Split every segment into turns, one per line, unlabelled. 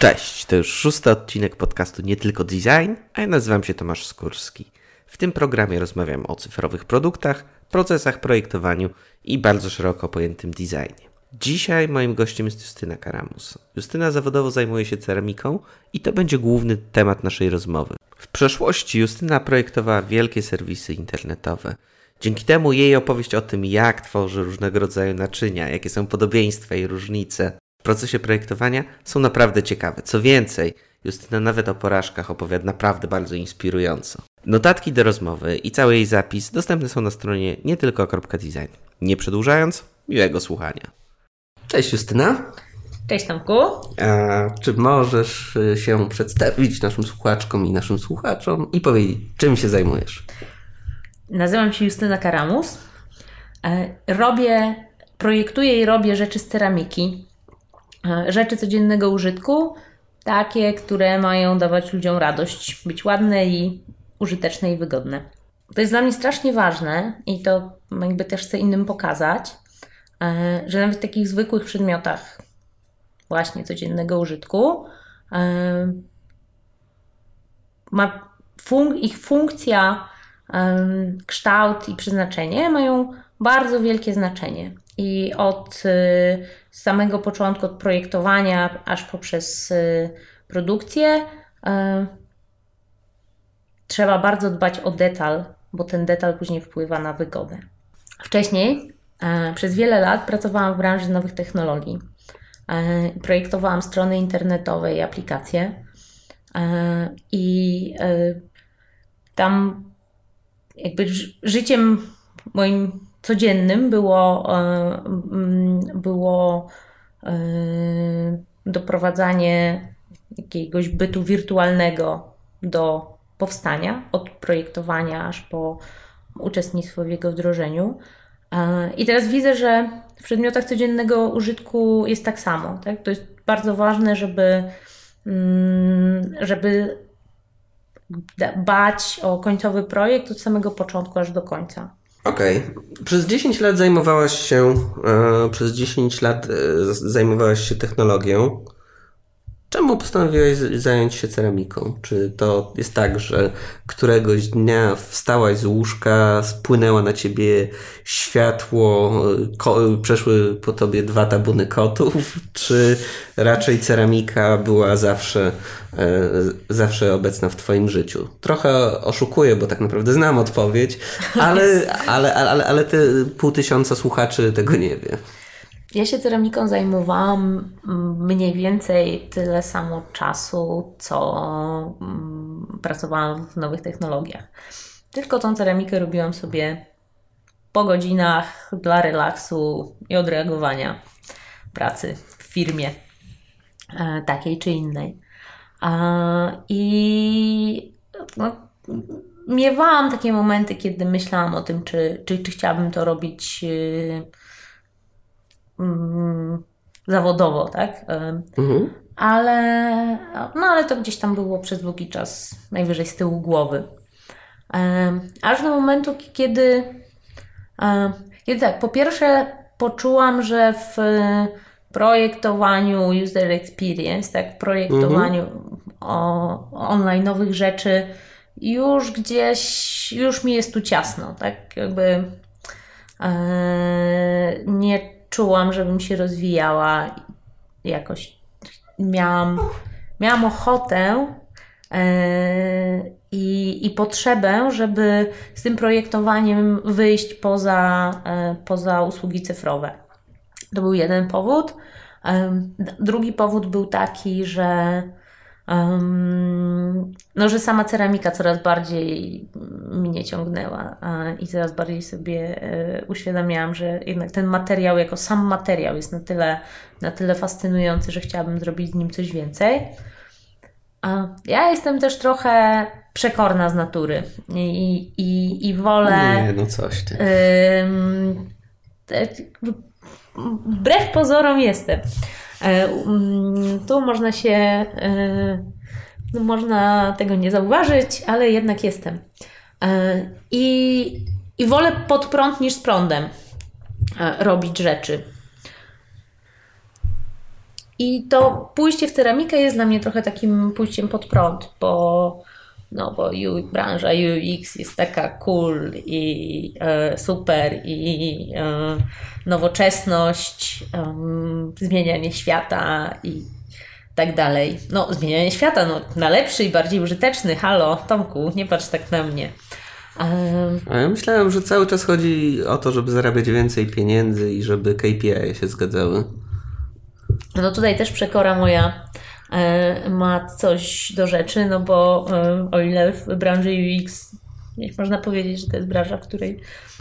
Cześć, to już szósty odcinek podcastu Nie Tylko Design, a ja nazywam się Tomasz Skórski. W tym programie rozmawiam o cyfrowych produktach, procesach, projektowaniu i bardzo szeroko pojętym designie. Dzisiaj moim gościem jest Justyna Karamus. Justyna zawodowo zajmuje się ceramiką i to będzie główny temat naszej rozmowy. W przeszłości Justyna projektowała wielkie serwisy internetowe. Dzięki temu jej opowieść o tym, jak tworzy różnego rodzaju naczynia, jakie są podobieństwa i różnice w procesie projektowania, są naprawdę ciekawe. Co więcej, Justyna nawet o porażkach opowiada naprawdę bardzo inspirująco. Notatki do rozmowy i cały jej zapis dostępne są na stronie nietylko.design. Nie przedłużając, miłego słuchania.
Cześć Justyna.
Cześć Tomku.
A czy możesz y, się przedstawić naszym słuchaczkom i naszym słuchaczom i powiedzieć, czym się zajmujesz?
Nazywam się Justyna Karamus. E, robię, projektuję i robię rzeczy z ceramiki. E, rzeczy codziennego użytku, takie, które mają dawać ludziom radość, być ładne i użyteczne i wygodne. To jest dla mnie strasznie ważne i to jakby też chcę innym pokazać, e, że nawet w takich zwykłych przedmiotach właśnie codziennego użytku ma fun ich funkcja kształt i przeznaczenie mają bardzo wielkie znaczenie. I od y, samego początku, od projektowania aż poprzez y, produkcję, y, trzeba bardzo dbać o detal, bo ten detal później wpływa na wygodę. Wcześniej, przez wiele lat, pracowałam w branży nowych technologii. Projektowałam strony internetowe i aplikacje. I tam jakby życiem moim codziennym było, e, było e, doprowadzanie jakiegoś bytu wirtualnego do powstania, od projektowania aż po uczestnictwo w jego wdrożeniu. E, I teraz widzę, że w przedmiotach codziennego użytku jest tak samo. Tak? To jest bardzo ważne, żeby, mm, żeby dbać o końcowy projekt od samego początku aż do końca.
Okej. Okay. Przez 10 lat zajmowałaś się, e, przez 10 lat e, zajmowałaś się technologią. Czemu postanowiłaś zająć się ceramiką? Czy to jest tak, że któregoś dnia wstałaś z łóżka, spłynęła na ciebie światło, przeszły po tobie dwa tabuny kotów? Czy raczej ceramika była zawsze, e, zawsze obecna w twoim życiu? Trochę oszukuję, bo tak naprawdę znam odpowiedź, ale, ale, ale, ale, ale te pół tysiąca słuchaczy tego nie wie.
Ja się ceramiką zajmowałam mniej więcej tyle samo czasu, co mm, pracowałam w nowych technologiach. Tylko tą ceramikę robiłam sobie po godzinach dla relaksu i odreagowania pracy w firmie e, takiej czy innej. I no, miewałam takie momenty, kiedy myślałam o tym, czy, czy, czy chciałabym to robić y, mm, zawodowo, tak? Mhm. Ale, no, ale to gdzieś tam było przez długi czas najwyżej z tyłu głowy. Aż do momentu, kiedy, kiedy tak, po pierwsze poczułam, że w projektowaniu user experience, tak, w projektowaniu mhm. o, online nowych rzeczy już gdzieś, już mi jest tu ciasno, tak, jakby e, nie czułam, żebym się rozwijała jakoś. Miałam, miałam ochotę yy, i, i potrzebę, żeby z tym projektowaniem wyjść poza, yy, poza usługi cyfrowe. To był jeden powód. Yy, drugi powód był taki, że no, że sama ceramika coraz bardziej mnie ciągnęła i coraz bardziej sobie e, uświadamiałam, że jednak ten materiał jako sam materiał jest na tyle, na tyle fascynujący, że chciałabym zrobić z nim coś więcej. A ja jestem też trochę przekorna z natury i, i, i wolę.
Nie, no coś ty.
wbrew pozorom jestem. E, mm, tu można się, e, no można tego nie zauważyć, ale jednak jestem. E, I, i wolę pod prąd niż z prądem robić rzeczy. I to pójście w ceramikę jest dla mnie trochę takim pójściem pod prąd, bo, no, bo U, branża UX jest taka cool i e, super i e, nowoczesność, e, zmienianie świata i tak dalej. No, zmienianie świata, no, na lepszy i bardziej użyteczny. Halo, Tomku, nie patrz tak na mnie.
A ja myślałem, że cały czas chodzi o to, żeby zarabiać więcej pieniędzy i żeby KPI się zgadzały.
No tutaj też przekora moja ma coś do rzeczy, no bo e, o ile w branży UX można powiedzieć, że to jest branża, w której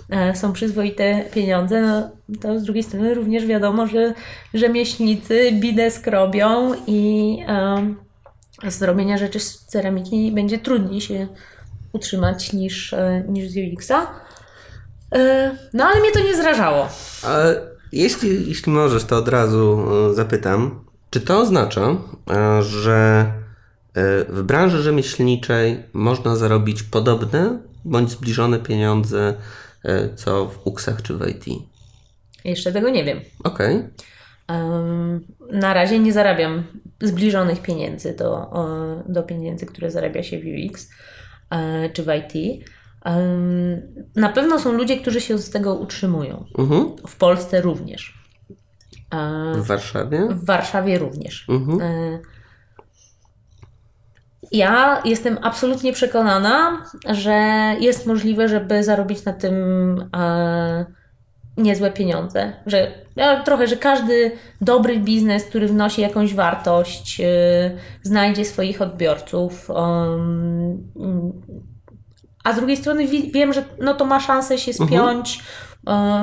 e, są przyzwoite pieniądze, no to z drugiej strony również wiadomo, że rzemieślnicy bidesk robią i z robienia rzeczy z ceramiki będzie trudniej się utrzymać niż, niż z UX-a. No ale mnie to nie zrażało.
Jeśli, jeśli możesz, to od razu e, zapytam, czy to oznacza, e, że e, w branży rzemieślniczej można zarobić podobne bądź zbliżone pieniądze co w UKS-ach czy w IT?
Jeszcze tego nie wiem.
Okej. Okay.
Na razie nie zarabiam zbliżonych pieniędzy do, do pieniędzy, które zarabia się w UX czy w IT. Na pewno są ludzie, którzy się z tego utrzymują. Mhm. W Polsce również.
W Warszawie?
W Warszawie również. Mhm. E, ja jestem absolutnie przekonana, że jest możliwe, żeby zarobić na tym e, niezłe pieniądze. Że trochę, że każdy dobry biznes, który wnosi jakąś wartość, e, znajdzie swoich odbiorców a z drugiej strony wiem, że no to ma szansę się mhm. spiąć, mhm.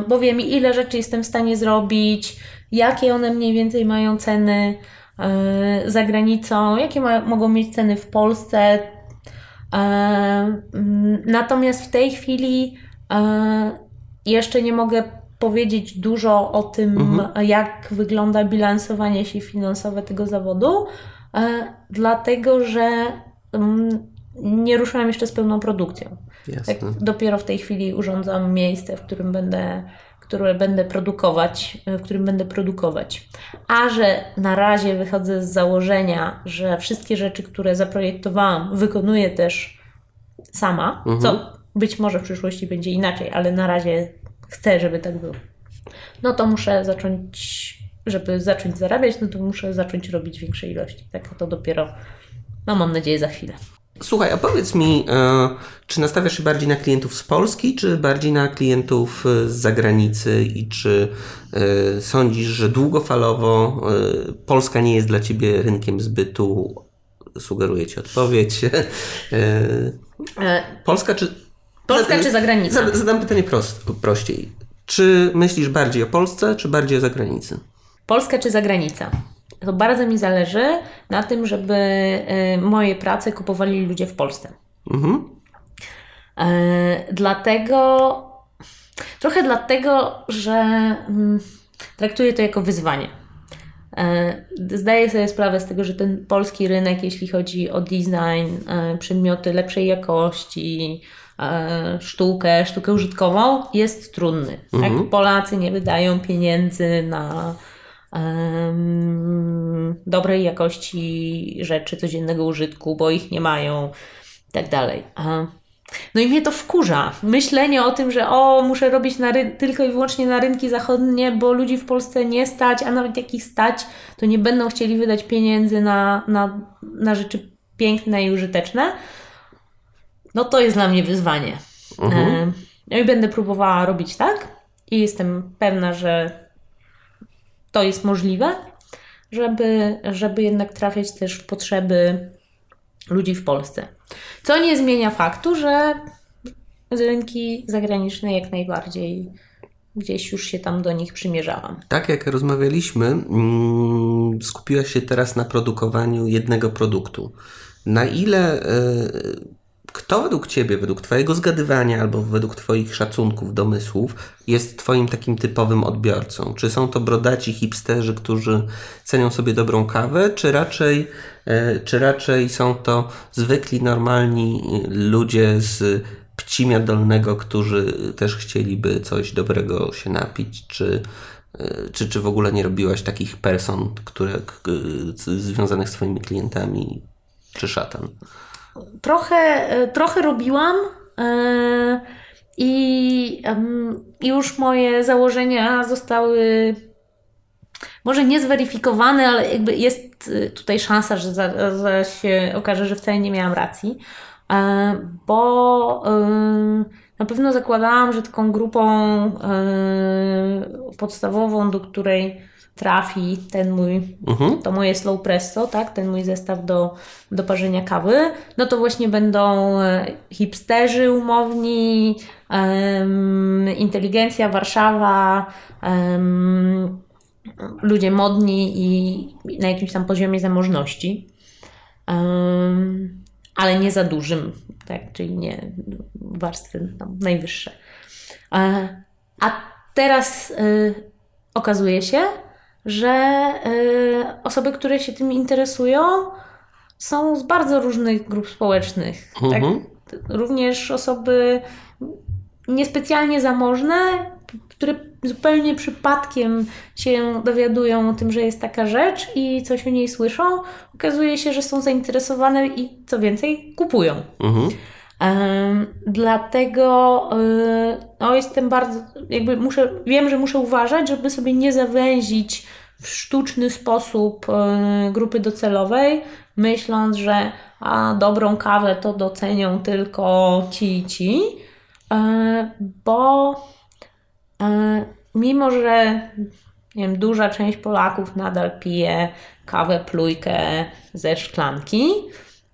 Bo wiem ile rzeczy jestem w stanie zrobić, jakie one mniej więcej mają ceny e, za granicą, jakie ma, mogą mieć ceny w Polsce. E, mm, natomiast w tej chwili jeszcze nie mogę powiedzieć dużo o tym, mhm. jak wygląda bilansowanie się finansowe tego zawodu, dlatego że mm, nie ruszyłam jeszcze z pełną produkcją.
Tak
dopiero w tej chwili urządzam miejsce, w którym będę, które będę produkować, w którym będę produkować. A że na razie wychodzę z założenia, że wszystkie rzeczy, które zaprojektowałam, wykonuję też sama, mhm. co być może w przyszłości będzie inaczej, ale na razie chcę, żeby tak było. No to muszę zacząć, żeby zacząć zarabiać, no to muszę zacząć robić większe ilości. Tak to dopiero, no mam nadzieję, za chwilę.
Słuchaj, a powiedz mi, e, czy nastawiasz się bardziej na klientów z Polski, czy bardziej na klientów e, z zagranicy i czy e, sądzisz, że długofalowo Polska nie jest dla Ciebie rynkiem zbytu? Sugeruję Ci odpowiedź. Polska czy...
Polska czy zagranica?
Zadam pytanie prost, prościej. Czy myślisz bardziej o Polsce, czy bardziej o zagranicy?
Polska czy zagranica? To bardzo mi zależy na tym, żeby y, moje prace kupowali ludzie w Polsce. Mhm. E, dlatego, trochę dlatego, że mm, traktuję to jako wyzwanie. E, zdaję sobie sprawę z tego, że ten polski rynek, jeśli chodzi o design, przedmioty lepszej jakości, sztukę, sztukę użytkową, jest trudny. Tak? Mhm. Tak? Polacy nie wydają pieniędzy na dobrej jakości rzeczy codziennego użytku, bo ich nie mają i tak dalej. No i mnie to wkurza. Myślenie o tym, że o, muszę robić na tylko i wyłącznie na rynki zachodnie, bo ludzi w Polsce nie stać, a nawet jak ich stać, to nie będą chcieli wydać pieniędzy na, na, na rzeczy piękne i użyteczne. No to jest dla mnie wyzwanie. Mhm. No i będę próbowała robić tak i jestem pewna, że to jest możliwe, żeby, żeby jednak trafiać też w potrzeby ludzi w Polsce. Co nie zmienia faktu, że rynki zagraniczne jak najbardziej gdzieś już się tam do nich przymierzałam.
Tak jak rozmawialiśmy, mm, skupiłaś się teraz na produkowaniu jednego produktu. Na ile e, kto według Ciebie, według Twojego zgadywania albo według Twoich szacunków, domysłów jest Twoim takim typowym odbiorcą? Czy są to brodaci hipsterzy, którzy cenią sobie dobrą kawę, czy raczej, e, czy raczej są to zwykli, normalni ludzie z Pcimia Dolnego, którzy też chcieliby coś dobrego się napić, czy E, czy, czy w ogóle nie robiłaś takich person, które, związanych z Twoimi klientami, czy szatan?
Trochę, e, trochę robiłam e, i już moje założenia zostały może nie zweryfikowane, ale jakby jest e, tutaj szansa, że za, za się okaże, że wcale nie miałam racji, bo na pewno zakładałam, że taką grupą podstawową, do której trafi ten mój
Mhm.
to moje slow presso, tak, ten mój zestaw do, do parzenia kawy, no to właśnie będą e, hipsterzy umowni, em, inteligencja, Warszawa, em, ludzie modni i na jakimś tam poziomie zamożności. Em, ale nie za dużym, tak, czyli nie warstwy tam najwyższe. E, A teraz e, okazuje się, że e, osoby, które się tym interesują, są z bardzo różnych grup społecznych. Tak?
Mhm.
Również osoby niespecjalnie zamożne, które zupełnie przypadkiem się dowiadują o tym, że jest taka rzecz i coś o niej słyszą. Okazuje się, że są zainteresowane i co więcej, kupują.
Mhm.
Dlatego y, no, jestem bardzo, jakby muszę, wiem, że muszę uważać, żeby sobie nie zawęzić w sztuczny sposób y, grupy docelowej, myśląc, że a, dobrą kawę to docenią tylko ci i ci, y, bo y, mimo, że nie wiem, duża część Polaków nadal pije kawę plujkę ze szklanki,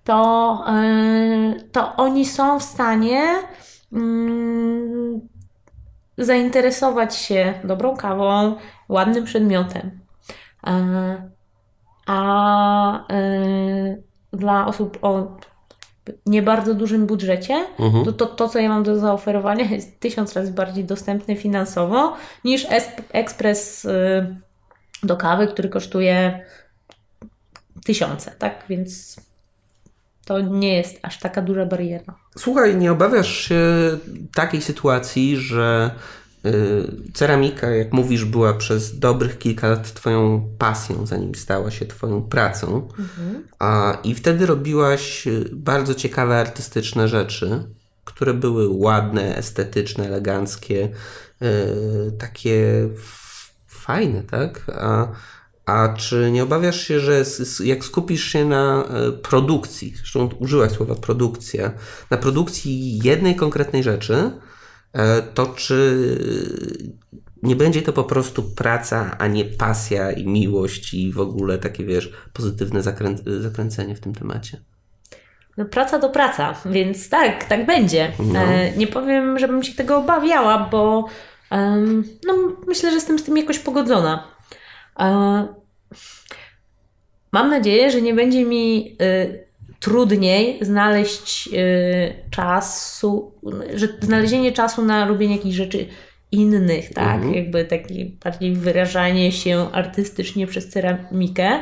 to, yy, to oni są w stanie mm, zainteresować się dobrą kawą, ładnym przedmiotem. Yy, A yy, dla osób o nie bardzo dużym budżecie,
Mhm.
to, to to, co ja mam do zaoferowania, jest tysiąc razy bardziej dostępne finansowo niż es- ekspres y, do kawy, który kosztuje tysiące, tak? Więc to nie jest aż taka duża bariera.
Słuchaj, nie obawiasz się takiej sytuacji, że y, ceramika, jak mówisz, była przez dobrych kilka lat Twoją pasją, zanim stała się Twoją pracą, a, i wtedy robiłaś y, bardzo ciekawe artystyczne rzeczy, które były ładne, estetyczne, eleganckie, y, takie fajne, tak? A, a czy nie obawiasz się, że jak skupisz się na e, produkcji, zresztą użyłaś słowa produkcja, na produkcji jednej konkretnej rzeczy, e, to czy nie będzie to po prostu praca, a nie pasja i miłość i w ogóle takie, wiesz, pozytywne zakrę- zakręcenie w tym temacie?
No, praca to praca, więc tak, tak będzie.
No.
E, nie powiem, żebym się tego obawiała, bo no, myślę, że jestem z tym jakoś pogodzona. Mam nadzieję, że nie będzie mi y, trudniej znaleźć y, czasu, że znalezienie czasu na robienie jakichś rzeczy innych, tak?
Mhm.
Jakby takie bardziej wyrażanie się artystycznie przez ceramikę.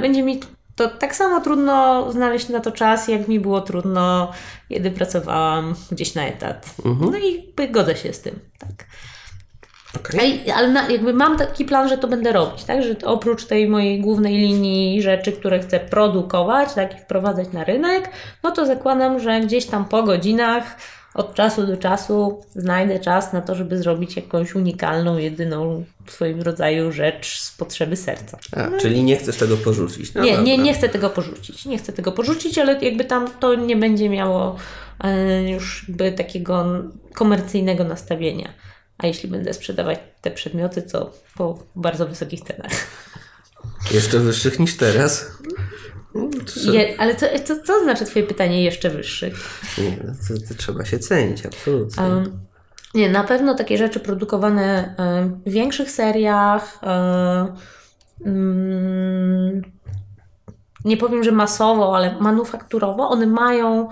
Będzie mi to tak samo trudno znaleźć na to czas, jak mi było trudno, kiedy pracowałam gdzieś na etat.
Mhm.
No i godzę się z tym, tak. Ej, ale na, jakby mam taki plan, że to będę robić, tak? Że oprócz tej mojej głównej linii rzeczy, które chcę produkować, tak, i wprowadzać na rynek, no to zakładam, że gdzieś tam po godzinach, od czasu do czasu znajdę czas na to, żeby zrobić jakąś unikalną, jedyną w swoim rodzaju rzecz z potrzeby serca.
A, czyli nie chcesz tego porzucić. No
nie, nie,
dobra.
nie chcę tego porzucić. Nie chcę tego porzucić, ale jakby tam to nie będzie miało e, już jakby takiego komercyjnego nastawienia. A jeśli będę sprzedawać te przedmioty, to po bardzo wysokich cenach.
Jeszcze wyższych niż teraz.
Je, ale co, znaczy Twoje pytanie jeszcze wyższych?
Nie, no to, to trzeba się cenić, absolutnie.
Um, nie, na pewno takie rzeczy produkowane em, w większych seriach. em, mm, nie powiem, że masowo, ale manufakturowo, one mają,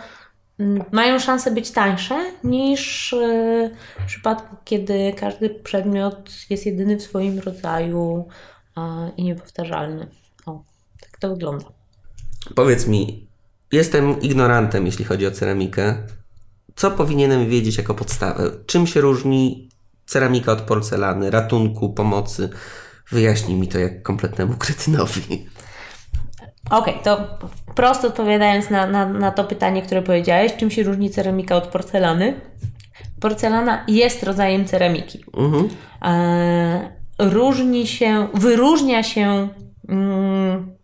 mają szansę być tańsze niż e, w przypadku, kiedy każdy przedmiot jest jedyny w swoim rodzaju i niepowtarzalny. O, tak to wygląda.
Powiedz mi, jestem ignorantem, jeśli chodzi o ceramikę. Co powinienem wiedzieć jako podstawę? Czym się różni ceramika od porcelany, ratunku, pomocy. Wyjaśnij mi to jak kompletnemu kretynowi.
Okej, okay, to prosto odpowiadając na, na, na to pytanie, które powiedziałeś, czym się różni ceramika od porcelany? Porcelana jest rodzajem ceramiki. Mhm. E, różni się, wyróżnia się mm,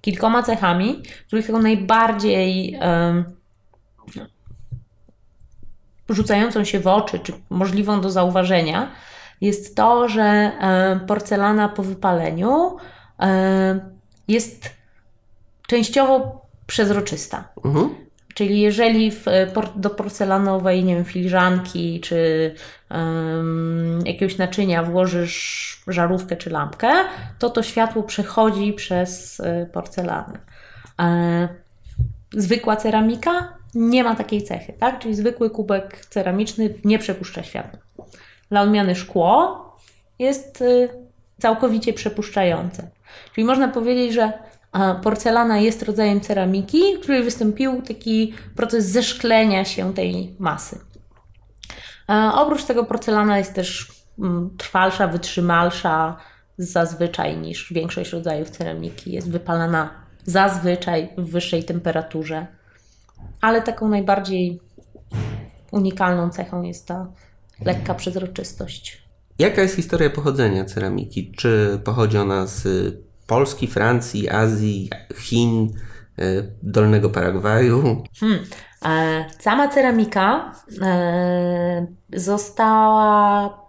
kilkoma cechami, których taką najbardziej rzucającą się w oczy, czy możliwą do zauważenia, jest to, że porcelana po wypaleniu jest częściowo przezroczysta. Mhm. Czyli jeżeli w, do porcelanowej, nie wiem, filiżanki czy um, jakiegoś naczynia włożysz żarówkę czy lampkę, to to światło przechodzi przez e, porcelanę. E, zwykła ceramika nie ma takiej cechy, tak? Czyli zwykły kubek ceramiczny nie przepuszcza światła. Dla odmiany szkło jest e, całkowicie przepuszczające. Czyli można powiedzieć, że porcelana jest rodzajem ceramiki, w której wystąpił taki proces zeszklenia się tej masy. Oprócz tego porcelana jest też mm, trwalsza, wytrzymalsza zazwyczaj niż większość rodzajów ceramiki. Jest wypalana zazwyczaj w wyższej temperaturze, ale taką najbardziej unikalną cechą jest ta lekka przezroczystość.
Jaka jest historia pochodzenia ceramiki? Czy pochodzi ona z Polski, Francji, Azji, Chin, e, Dolnego Paragwaju.
Hmm. E, sama ceramika e, została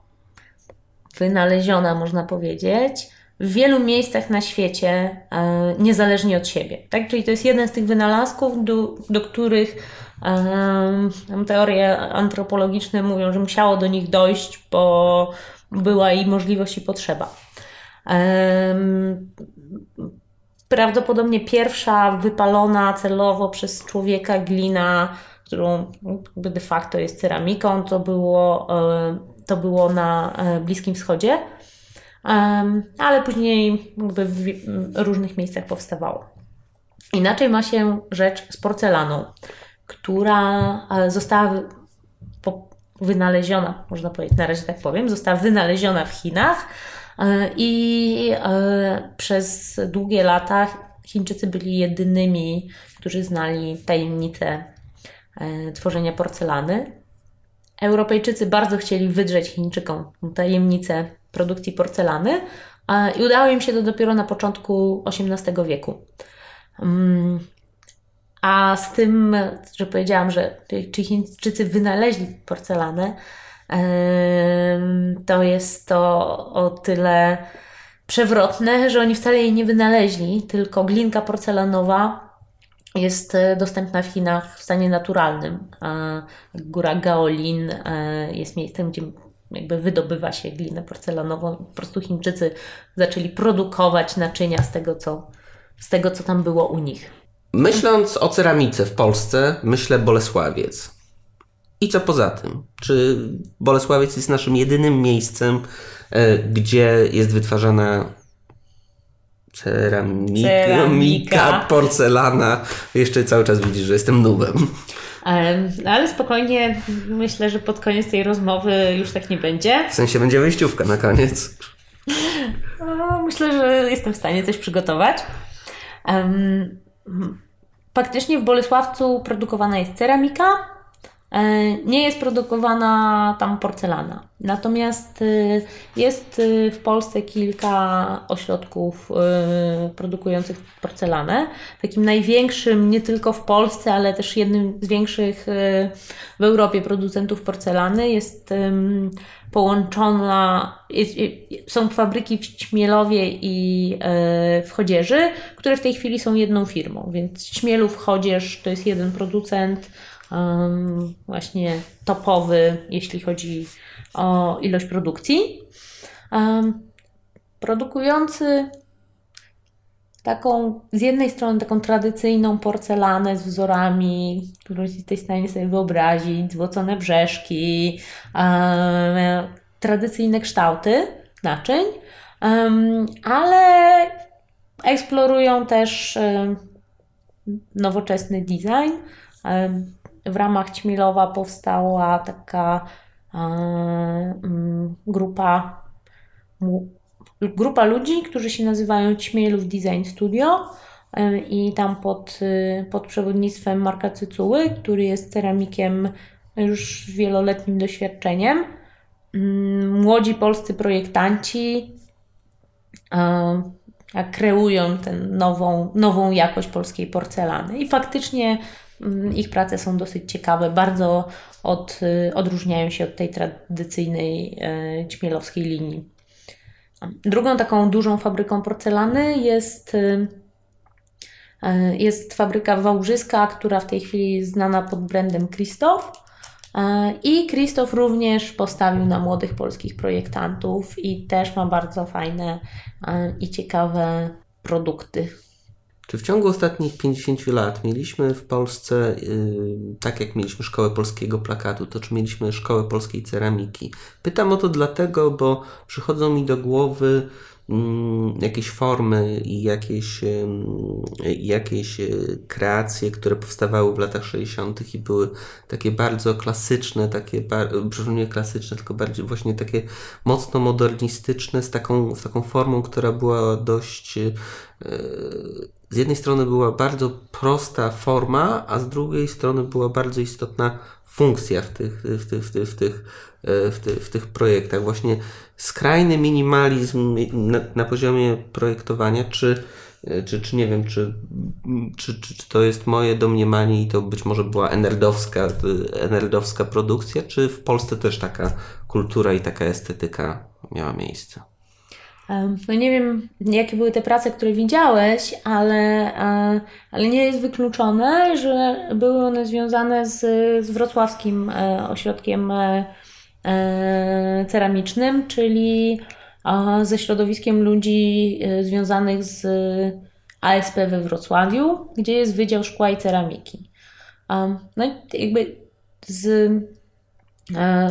wynaleziona, można powiedzieć, w wielu miejscach na świecie, niezależnie od siebie. Tak? Czyli to jest jeden z tych wynalazków, do, do których um, teorie antropologiczne mówią, że musiało do nich dojść, bo była i możliwość i potrzeba. Prawdopodobnie pierwsza wypalona celowo przez człowieka glina, którą de facto jest ceramiką, to było, to było na e, Bliskim Wschodzie, ale później w różnych miejscach powstawało. Inaczej ma się rzecz z porcelaną, która e, została wynaleziona, można powiedzieć, na razie tak powiem, została wynaleziona w Chinach E, I e, przez długie lata Chińczycy byli jedynymi, którzy znali tajemnicę e, tworzenia porcelany. Europejczycy bardzo chcieli wydrzeć Chińczykom tajemnicę produkcji porcelany i udało im się to dopiero na początku XVIII wieku. Mm, a z tym, że powiedziałam, że czy Chińczycy wynaleźli porcelanę, to jest to o tyle przewrotne, że oni wcale jej nie wynaleźli, tylko glinka porcelanowa jest e, dostępna w Chinach w stanie naturalnym. Góra Gaolin e, jest miejscem, gdzie jakby wydobywa się glinę porcelanową. Po prostu Chińczycy zaczęli produkować naczynia z tego, co, z tego, co tam było u nich.
Myśląc o ceramice w Polsce, myślę Bolesławiec. I co poza tym? Czy Bolesławiec jest naszym jedynym miejscem, e, gdzie jest wytwarzana ceramika, ceramika, porcelana? Jeszcze cały czas widzisz, że jestem nubem.
Ale spokojnie, myślę, że pod koniec tej rozmowy już tak nie będzie.
W sensie będzie wyjściówka na koniec.
myślę, że jestem w stanie coś przygotować. faktycznie w Bolesławcu produkowana jest ceramika, nie jest produkowana tam porcelana. Natomiast y, jest y, w Polsce kilka ośrodków produkujących porcelanę. Takim największym nie tylko w Polsce, ale też jednym z większych w Europie producentów porcelany jest połączona, są fabryki w Śmielowie i w Chodzieży, które w tej chwili są jedną firmą, więc Śmielów, Chodzież to jest jeden producent, um, właśnie topowy, jeśli chodzi o ilość produkcji. Um, produkujący taką, z jednej strony taką tradycyjną porcelanę z wzorami, którą jesteś w stanie sobie wyobrazić, złocone brzeszki, um, tradycyjne kształty naczyń, ale eksplorują też nowoczesny design. W ramach Ćmilowa powstała taka mm, grupa, grupa ludzi, którzy się nazywają Ćmielów Design Studio i tam pod, pod przewodnictwem Marka Cycuły, który jest ceramikiem już z wieloletnim doświadczeniem. Mm, młodzi polscy projektanci kreują tę nową, nową jakość polskiej porcelany. I faktycznie ich prace są dosyć ciekawe, bardzo od, odróżniają się od tej tradycyjnej e, ćmielowskiej linii. Drugą taką dużą fabryką porcelany jest, e, jest fabryka Wałbrzyska, która w tej chwili jest znana pod brandem Christoph. I Krzysztof również postawił na młodych polskich projektantów i też ma bardzo fajne i ciekawe produkty.
Czy w ciągu ostatnich 50 lat mieliśmy w Polsce, yy, tak jak mieliśmy szkołę polskiego plakatu, to czy mieliśmy szkołę polskiej ceramiki? Pytam o to dlatego, bo przychodzą mi do głowy Mm, jakieś formy i jakieś, jakieś e, kreacje, które powstawały w latach 60. i były takie bardzo klasyczne, takie, przepraszam, nie klasyczne, tylko bardziej właśnie takie mocno modernistyczne, z taką, z taką formą, która była dość. E, z jednej strony była bardzo prosta forma, a z drugiej strony była bardzo istotna funkcja w tych, w tych, w tych, w tych, e, w tych, w tych projektach. Właśnie skrajny minimalizm na, na poziomie projektowania, czy, czy, czy nie wiem, czy, czy, czy, czy, to jest moje domniemanie i to być może była enerdowska, enerdowska produkcja, czy w Polsce też taka kultura i taka estetyka miała miejsce?
No nie wiem, jakie były te prace, które widziałeś, ale, ale nie jest wykluczone, że były one związane z, z wrocławskim e, ośrodkiem e, e, ceramicznym, czyli ze środowiskiem ludzi związanych z ASP we Wrocławiu, gdzie jest Wydział Szkła i Ceramiki. No i jakby z E,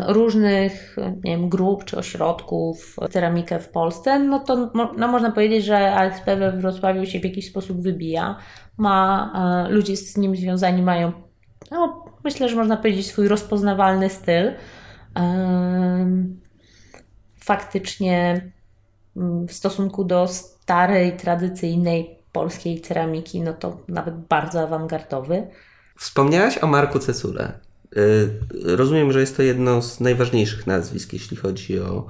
różnych nie wiem, grup czy ośrodków ceramikę w Polsce, no to no, można powiedzieć, że ASP we Wrocławiu się w jakiś sposób wybija. Ma, e, ludzie z nim związani mają, no, myślę, że można powiedzieć, swój rozpoznawalny styl. E, faktycznie mm, w stosunku do starej, tradycyjnej polskiej ceramiki, no to nawet bardzo awangardowy.
Wspomniałaś o Marku Cesule. Y, rozumiem, że jest to jedno z najważniejszych nazwisk, jeśli chodzi o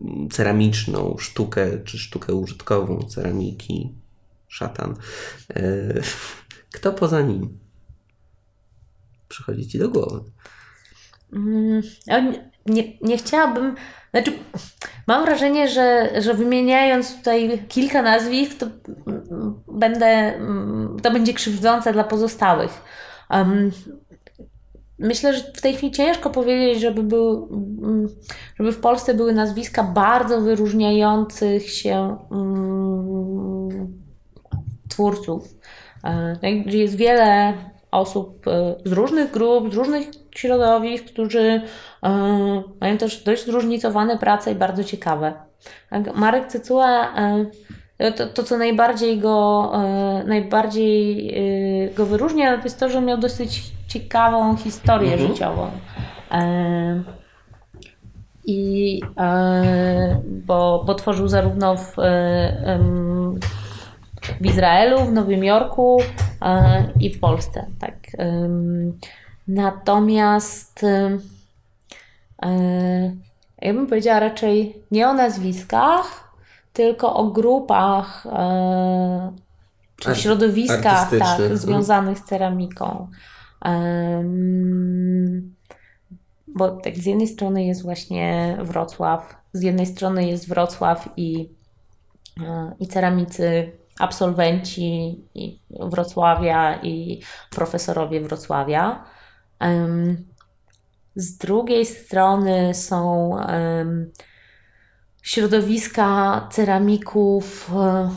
mm, ceramiczną sztukę, czy sztukę użytkową ceramiki, szatan. Y, kto poza nim przychodzi Ci do głowy?
Mm, nie, nie chciałabym. Znaczy, mam wrażenie, że, że wymieniając tutaj kilka nazwisk, to będę, to będzie krzywdzące dla pozostałych. Um, myślę, że w tej chwili ciężko powiedzieć, żeby, był, mm, żeby w Polsce były nazwiska bardzo wyróżniających się um, twórców. E, jest wiele osób e, z różnych grup, z różnych środowisk, którzy e, mają też dość zróżnicowane prace i bardzo ciekawe. Tak, Marek Cycuła to, to, co najbardziej go, najbardziej go wyróżnia, to jest to, że miał dosyć ciekawą historię mhm. życiową. E, I e, bo, bo tworzył zarówno w, e, w Izraelu, w Nowym Jorku i w Polsce. Tak. Natomiast ja bym powiedziała raczej nie o nazwiskach, tylko o grupach czy środowiskach tak, mhm. związanych z ceramiką. Bo tak z jednej strony jest właśnie Wrocław, z jednej strony jest Wrocław i, e, i ceramicy, absolwenci i Wrocławia i profesorowie Wrocławia. Z drugiej strony są środowiska ceramików e,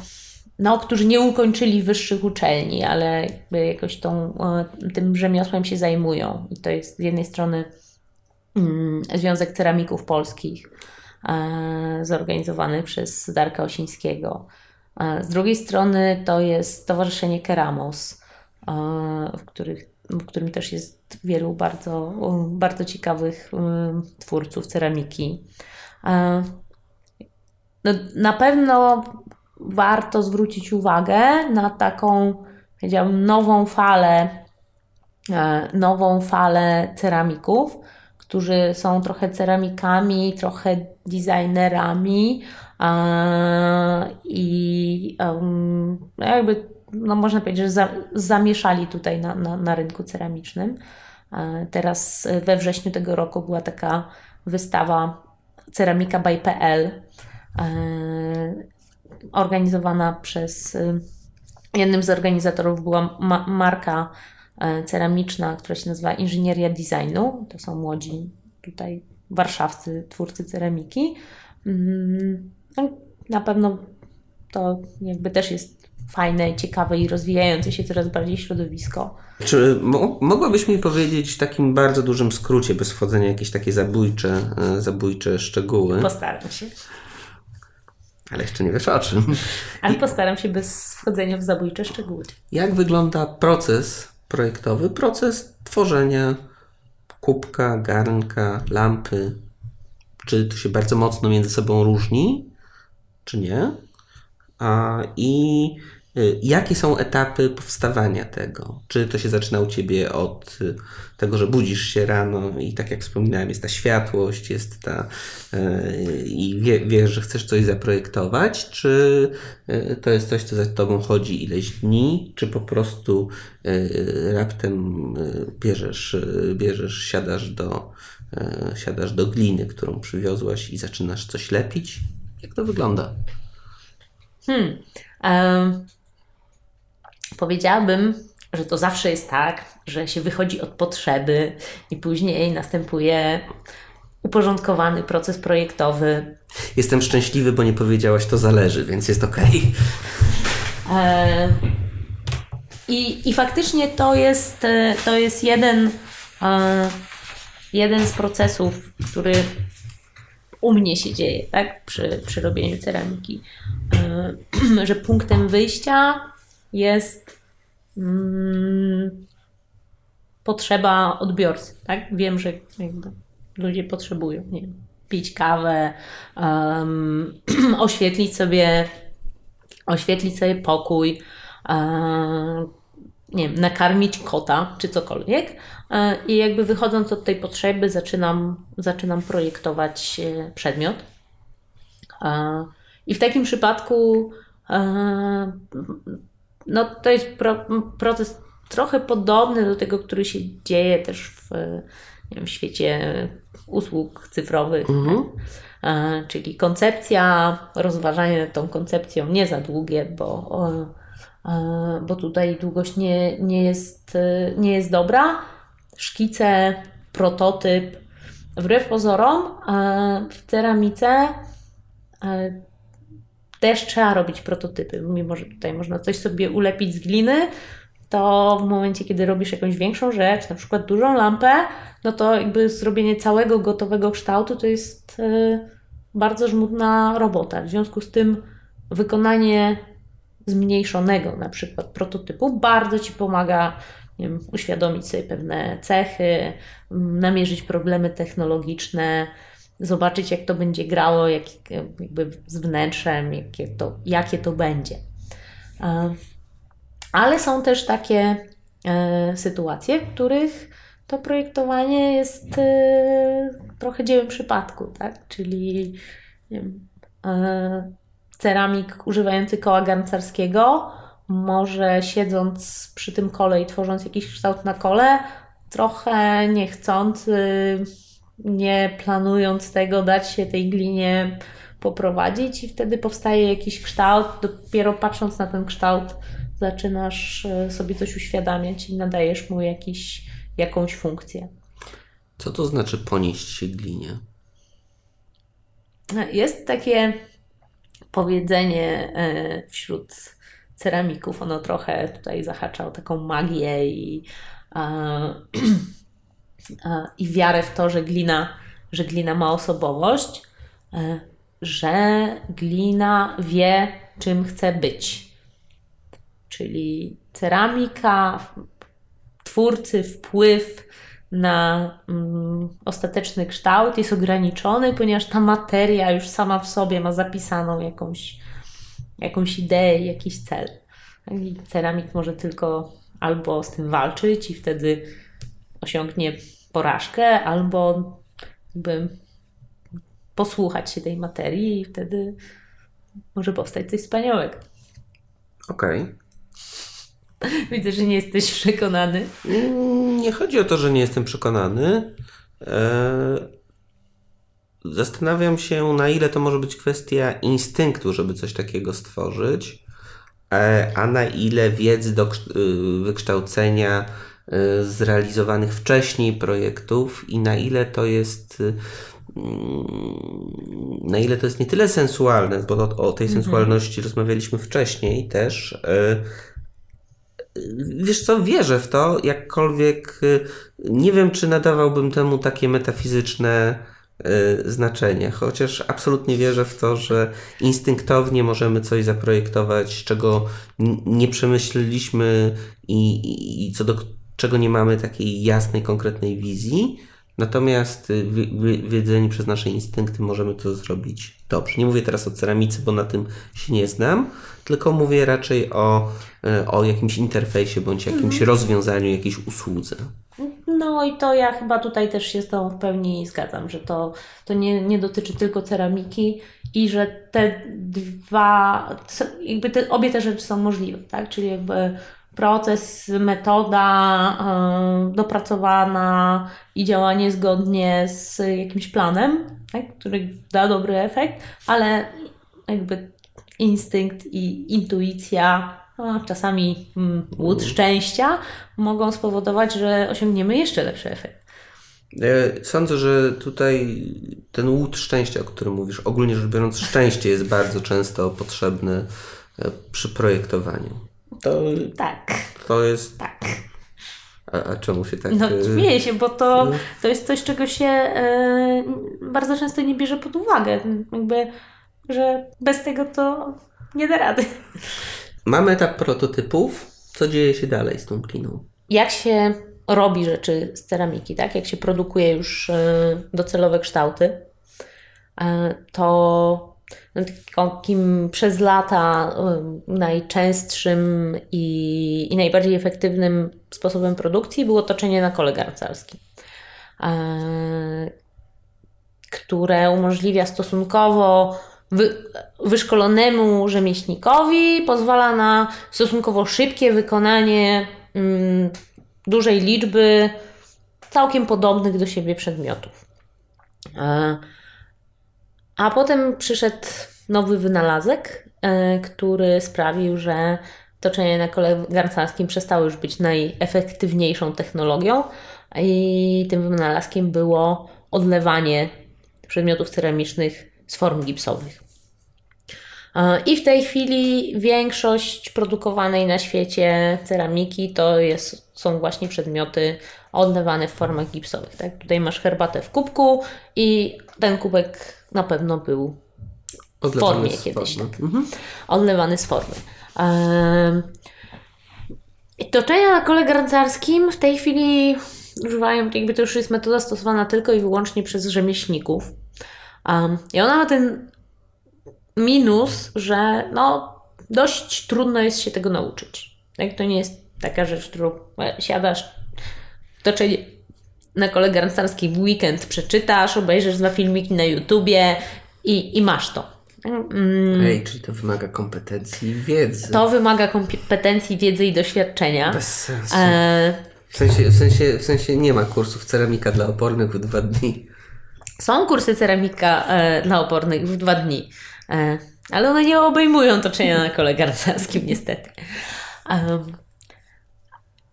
no, którzy nie ukończyli wyższych uczelni, ale jakoś tą, e, tym rzemiosłem się zajmują. I to jest z jednej strony mm, Związek Ceramików Polskich, e, zorganizowany przez Darka Osińskiego. Z drugiej strony to jest Stowarzyszenie Keramos, w których w którym też jest wielu bardzo, bardzo ciekawych twórców ceramiki. No, na pewno warto zwrócić uwagę na taką, powiedziałabym, nową falę, e, nową falę ceramików, którzy są trochę ceramikami, trochę designerami i jakby, no można powiedzieć, że zamieszali tutaj na, na, na rynku ceramicznym. E, teraz we wrześniu tego roku była taka wystawa Ceramika by PL, organizowana przez y, jednym z organizatorów była ma marka e, ceramiczna, która się nazywa Inżynieria Designu. To są młodzi tutaj warszawscy twórcy ceramiki. Mm, no, na pewno to jakby też jest fajne, ciekawe i rozwijające się coraz bardziej środowisko.
Czy mogłabyś mi powiedzieć w takim bardzo dużym skrócie, bez wchodzenia w jakieś takie zabójcze, e, zabójcze szczegóły?
Postaram się.
Ale jeszcze nie wiesz o czym.
Ale postaram się bez wchodzenia w zabójcze szczegóły.
Jak wygląda proces projektowy, proces tworzenia kubka, garnka, lampy? Czy to się bardzo mocno między sobą różni, czy nie? A, I jakie są etapy powstawania tego? Czy to się zaczyna u ciebie od y, tego, że budzisz się rano i tak jak wspominałem, jest ta światłość, jest ta yy, i wie, wiesz, że chcesz coś zaprojektować, czy yy, to jest coś, co za tobą chodzi ileś dni, czy po prostu yy, raptem bierzesz, bierzesz, siadasz do, siadasz do gliny, którą przywiozłaś i zaczynasz coś lepić? Jak to wygląda?
Hmm. Powiedziałabym, że to zawsze jest tak, że się wychodzi od potrzeby i później następuje uporządkowany proces projektowy.
Jestem szczęśliwy, bo nie powiedziałaś, to zależy, więc jest ok.
E, I, I faktycznie to jest, e, to jest jeden, e, jeden z procesów, który u mnie się dzieje, tak, przy, przy robieniu ceramiki, że punktem wyjścia jest mm, potrzeba odbiorcy. Tak? Wiem, że ludzie potrzebują nie wiem, pić kawę, um, oświetlić sobie oświetlić sobie pokój, um, nie wiem, nakarmić kota czy cokolwiek. E, I jakby wychodząc od tej potrzeby, zaczynam, zaczynam projektować e, przedmiot. E, I w takim przypadku no to jest pro, proces trochę podobny do tego, który się dzieje też w, wiem, w świecie usług cyfrowych. Mhm. E, czyli koncepcja, rozważanie nad tą koncepcją nie za długie, bo, e, bo tutaj długość nie, nie, jest, nie jest dobra. Szkice, prototyp. Wbrew pozorom, e, w ceramice też trzeba robić prototypy, mimo że tutaj można coś sobie ulepić z gliny, to w momencie, kiedy robisz jakąś większą rzecz, na przykład dużą lampę, no to jakby zrobienie całego gotowego kształtu to jest yy, bardzo żmudna robota. W związku z tym wykonanie zmniejszonego na przykład prototypu bardzo Ci pomaga wiem, uświadomić sobie pewne cechy, namierzyć problemy technologiczne, zobaczyć, jak to będzie grało, jak, jakby z wnętrzem, jakie to, jakie to będzie. E, ale są też takie e, sytuacje, w których to projektowanie jest e, trochę dziełem przypadku, tak? Czyli wiem, ceramik używający koła garncarskiego może siedząc przy tym kole i tworząc jakiś kształt na kole, trochę niechcący nie planując tego, dać się tej glinie poprowadzić i wtedy powstaje jakiś kształt. Dopiero patrząc na ten kształt, zaczynasz e, sobie coś uświadamiać i nadajesz mu jakiś, jakąś funkcję.
Co to znaczy ponieść się glinie?
Jest takie powiedzenie e, wśród ceramików. Ono trochę tutaj zahacza o taką magię i i wiarę w to, że glina, że glina ma osobowość, e, że glina wie, czym chce być. Czyli ceramika, twórcy wpływ na mm, ostateczny kształt jest ograniczony, ponieważ ta materia już sama w sobie ma zapisaną jakąś, jakąś ideę, jakiś cel. I ceramik może tylko albo z tym walczyć i wtedy osiągnie porażkę, albo jakby posłuchać się tej materii i wtedy może powstać coś wspaniałego.
Okej. Okay.
Widzę, że nie jesteś przekonany.
Nie chodzi o to, że nie jestem przekonany. E, zastanawiam się, na ile to może być kwestia instynktu, żeby coś takiego stworzyć, e, a na ile wiedzy do y, wykształcenia zrealizowanych wcześniej projektów i na ile to jest y, mm, na ile to jest nie tyle sensualne, bo o, o tej mhm. sensualności rozmawialiśmy wcześniej też, Wiesz co, wierzę w to, jakkolwiek y, nie wiem, czy nadawałbym temu takie metafizyczne y, znaczenie, chociaż absolutnie wierzę w to, że instynktownie możemy coś zaprojektować, czego nie przemyśleliśmy i, i, i co do czego nie mamy takiej jasnej, konkretnej wizji. Natomiast y, wiedzeni przez nasze instynkty możemy to zrobić dobrze. Nie mówię teraz o ceramice, bo na tym się nie znam, tylko mówię raczej o, y, o jakimś interfejsie bądź jakimś mhm. rozwiązaniu, jakiejś usłudze.
No i to ja chyba tutaj też się z Tobą w pełni zgadzam, że to, to nie, nie dotyczy tylko ceramiki i że te dwa, jakby te, obie te rzeczy są możliwe, tak? Czyli jakby proces, metoda yy, dopracowana i działanie zgodnie z jakimś planem, tak, który da dobry efekt, ale jakby instynkt i intuicja, a czasami mm, łód szczęścia mogą spowodować, że osiągniemy jeszcze lepszy efekt.
Sądzę, że tutaj ten łód szczęścia, o którym mówisz, ogólnie rzecz biorąc, szczęście jest bardzo często potrzebne e, przy projektowaniu.
To, tak.
To jest.
Tak.
A, a czemu się tak.
No, e, śmieję się, bo to, to jest coś, czego się e, bardzo często nie bierze pod uwagę. Jakby, że bez tego to nie da rady.
Mamy etap prototypów. Co dzieje się dalej z tą kliną?
Jak się robi rzeczy z ceramiki, tak? Jak się produkuje już e, docelowe kształty, to takim przez lata najczęstszym i, i najbardziej efektywnym sposobem produkcji było toczenie na kole garncarskim, e, które umożliwia stosunkowo wy, wyszkolonemu rzemieślnikowi, pozwala na stosunkowo szybkie wykonanie mm, dużej liczby całkiem podobnych do siebie przedmiotów. A potem przyszedł nowy wynalazek, e, który sprawił, że toczenie na kole garncarskim przestało już być najefektywniejszą technologią i tym wynalazkiem było odlewanie przedmiotów ceramicznych z form gipsowych. E, I w tej chwili większość produkowanej na świecie ceramiki to jest, są właśnie przedmioty odlewane w formach gipsowych. Tak? Tutaj masz herbatę w kubku i ten kubek na pewno był w formie kiedyś. Tak. Mhm. Odlewany z formy. Ehm, toczenia na kole garncarskim w tej chwili używają, jakby to już jest metoda stosowana tylko i wyłącznie przez rzemieślników. Um, I ona ma ten minus, że no, dość trudno jest się tego nauczyć. Tak? To nie jest taka rzecz, którą e, siadasz, toczenie na kole garncarskiej w weekend przeczytasz, obejrzysz dwa filmiki na YouTubie i, i masz to.
Mm. Ej, czyli to wymaga kompetencji i wiedzy.
To wymaga kompetencji, wiedzy i doświadczenia.
Bez sensu. E... W, sensie, w, sensie, w sensie nie ma kursów ceramika dla opornych w dwa dni.
Są kursy ceramika e, dla opornych w dwa dni, e, ale one nie obejmują toczenia na kole garncarskim niestety.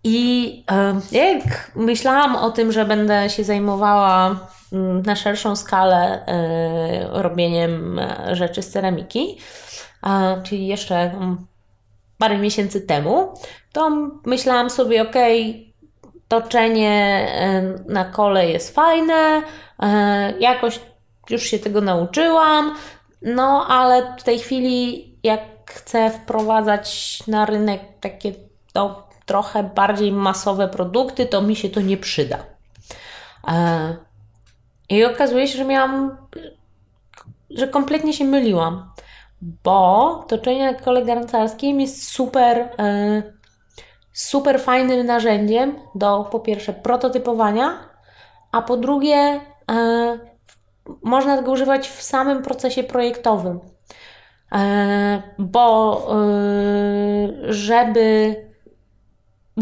I jak myślałam o tym, że będę się zajmowała mm, na szerszą skalę e, robieniem e, rzeczy z ceramiki, czyli jeszcze mm, parę miesięcy temu, to myślałam sobie, ok, toczenie e, na kole jest fajne, jakoś już się tego nauczyłam, no ale w tej chwili, jak chcę wprowadzać na rynek takie to trochę bardziej masowe produkty, to mi się to nie przyda. E, I okazuje się, że miałam, że kompletnie się myliłam, bo toczenie kole garncarskim jest super, e, super fajnym narzędziem do po pierwsze prototypowania, a po drugie e, można go używać w samym procesie projektowym. Bo żeby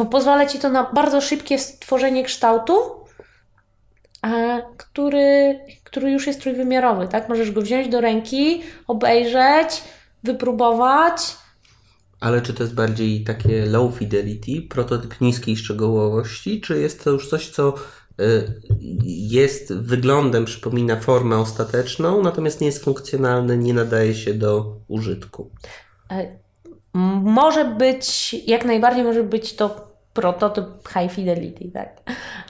bo pozwala ci to na bardzo szybkie stworzenie kształtu, który, który już jest trójwymiarowy, tak? Możesz go wziąć do ręki, obejrzeć, wypróbować.
Ale czy to jest bardziej takie low fidelity, prototyp niskiej szczegółowości, czy jest to już coś, co y, jest wyglądem, przypomina formę ostateczną, natomiast nie jest funkcjonalne, nie nadaje się do użytku?
E, może być, jak najbardziej może być to prototyp high fidelity, tak?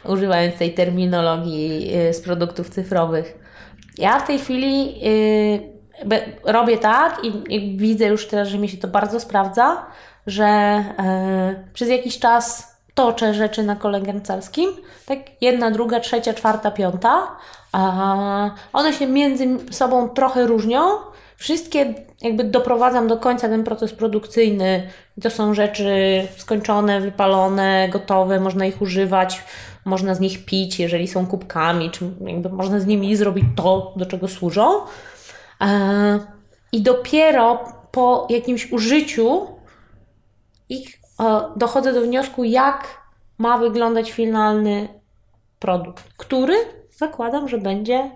Używając tej terminologii y, z produktów cyfrowych. Ja w tej chwili y, robię tak i, widzę już teraz, że mi się to bardzo sprawdza, że y, przez jakiś czas toczę rzeczy na kole garncarskim, tak? Jedna, druga, trzecia, czwarta, piąta. One się między sobą trochę różnią, Wszystkie jakby doprowadzam do końca ten proces produkcyjny. To są rzeczy skończone, wypalone, gotowe, można ich używać, można z nich pić, jeżeli są kubkami, czy jakby można z nimi zrobić to, do czego służą. E, I dopiero po jakimś użyciu ich e, dochodzę do wniosku, jak ma wyglądać finalny produkt, który zakładam, że będzie